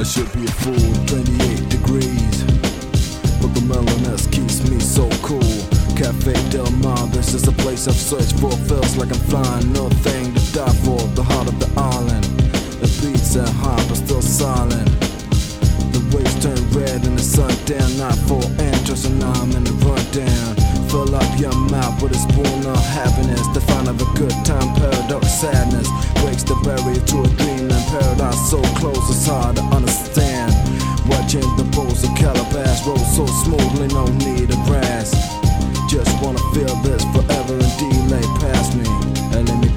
I should be a fool, 28 degrees. But the melanis keeps me so cool. Cafe Del Mar, this is a place I've searched for. Feels like I'm flying, no thing to die for. The heart of the island. The beats are hot, but still silent. The waves turn red and the sun down. Not for interest, and I'm in the rundown. Fill up your mouth with a spoon of happiness. The fun of a good time, paradox, sadness. Breaks the barrier to a dreamland paradise so close, it's hard to understand. Watching the bowls of calabash roll so smoothly, no need of brass. Just wanna feel this forever and delay past me. And let me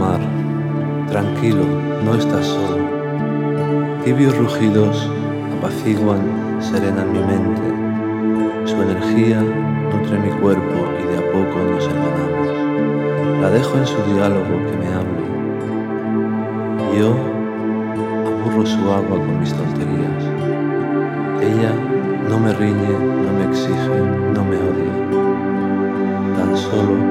el amar, tranquilo, no estás solo. Tibios rugidos apaciguan, serenan mi mente. Su energía nutre mi cuerpo y de a poco nos hermanamos. La dejo en su diálogo que me hable. Yo aburro su agua con mis tonterías. Ella no me riñe, no me exige, no me odia. Tan solo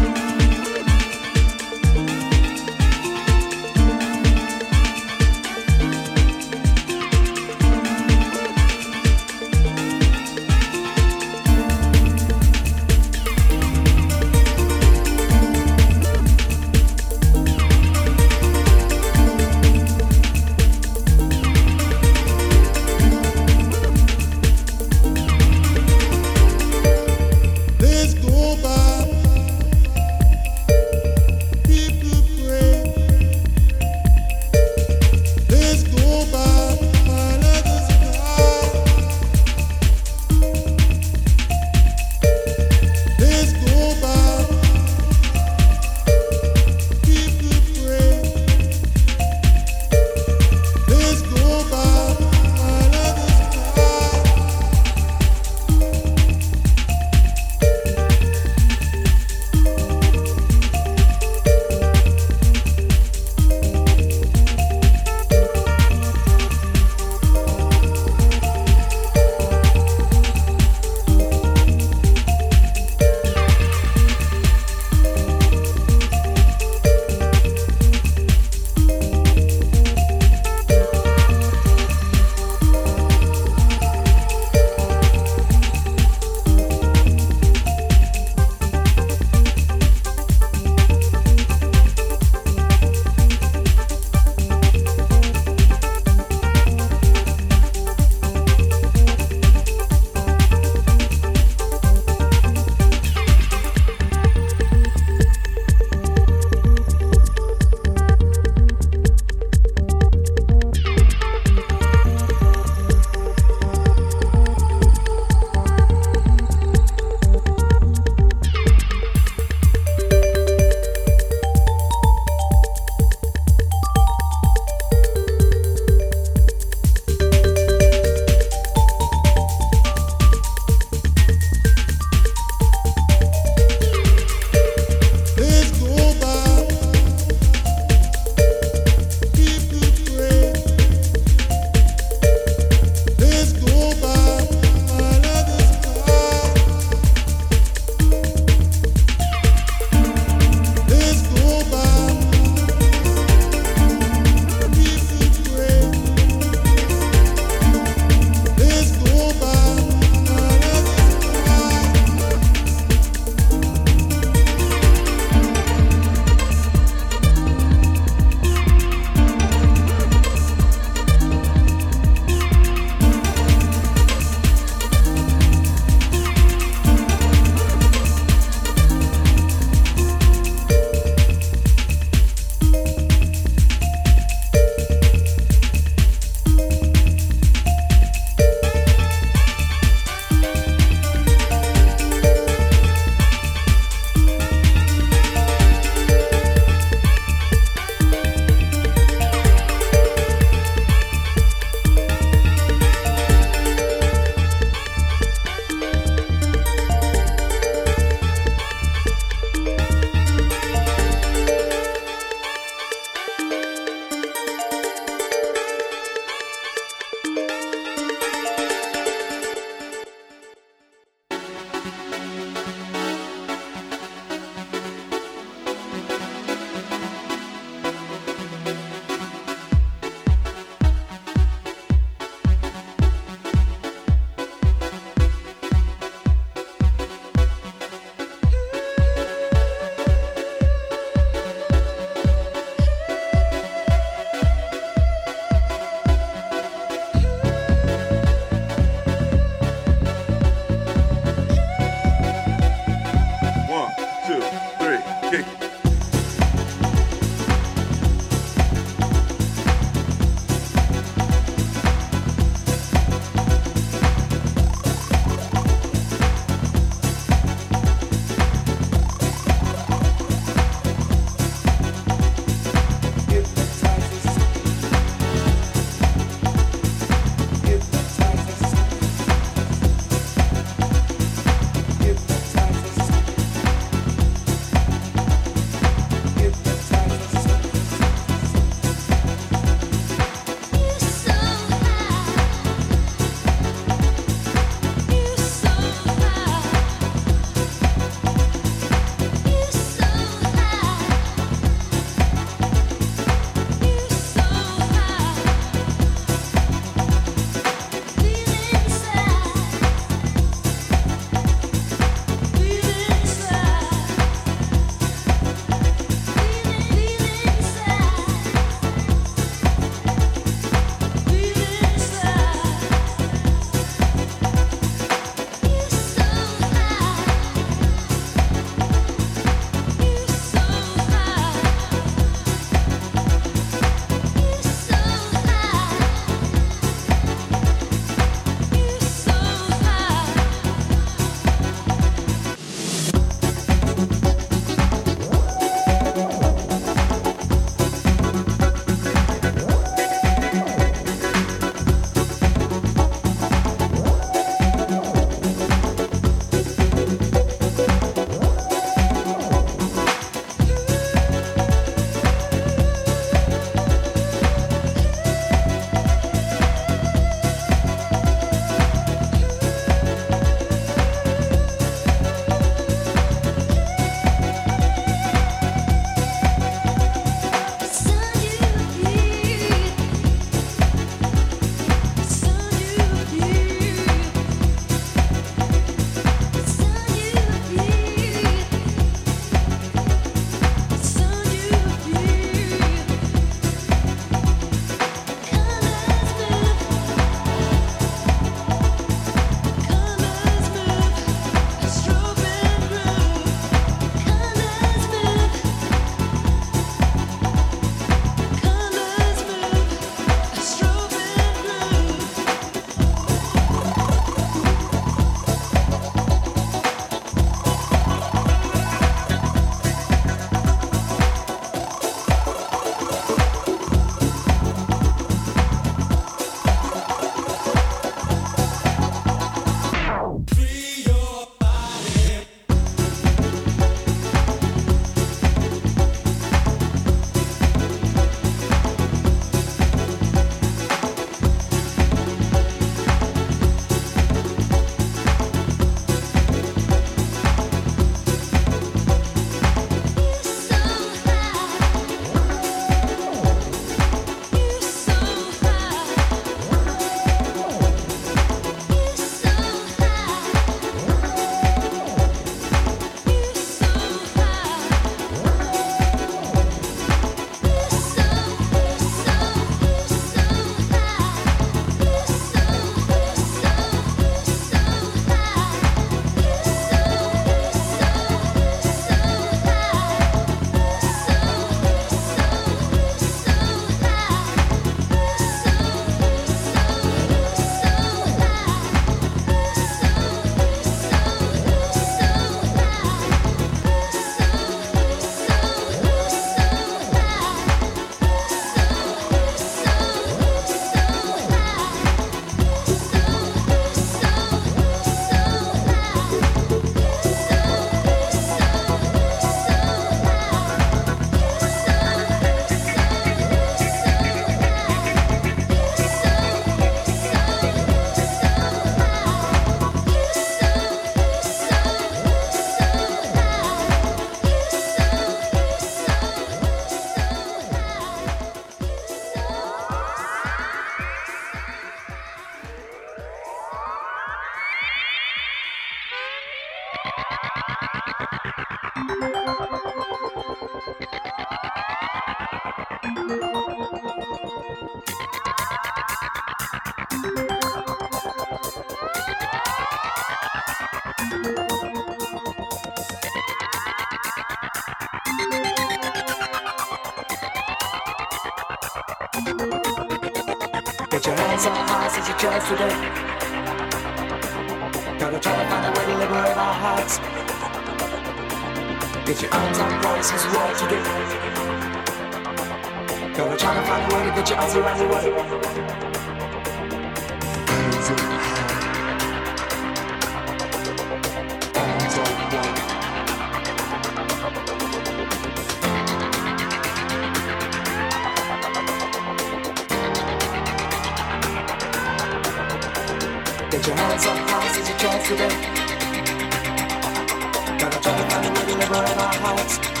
forever in our hearts.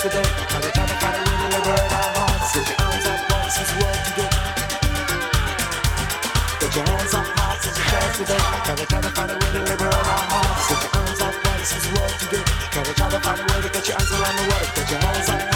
Gotta find your arms up, hearts, it's you do. Get your hands up, to find a way to liberate our hearts. Get your arms up, hearts, it's what you do. Now they're to find a way to get your hands around the world. Get your hands up.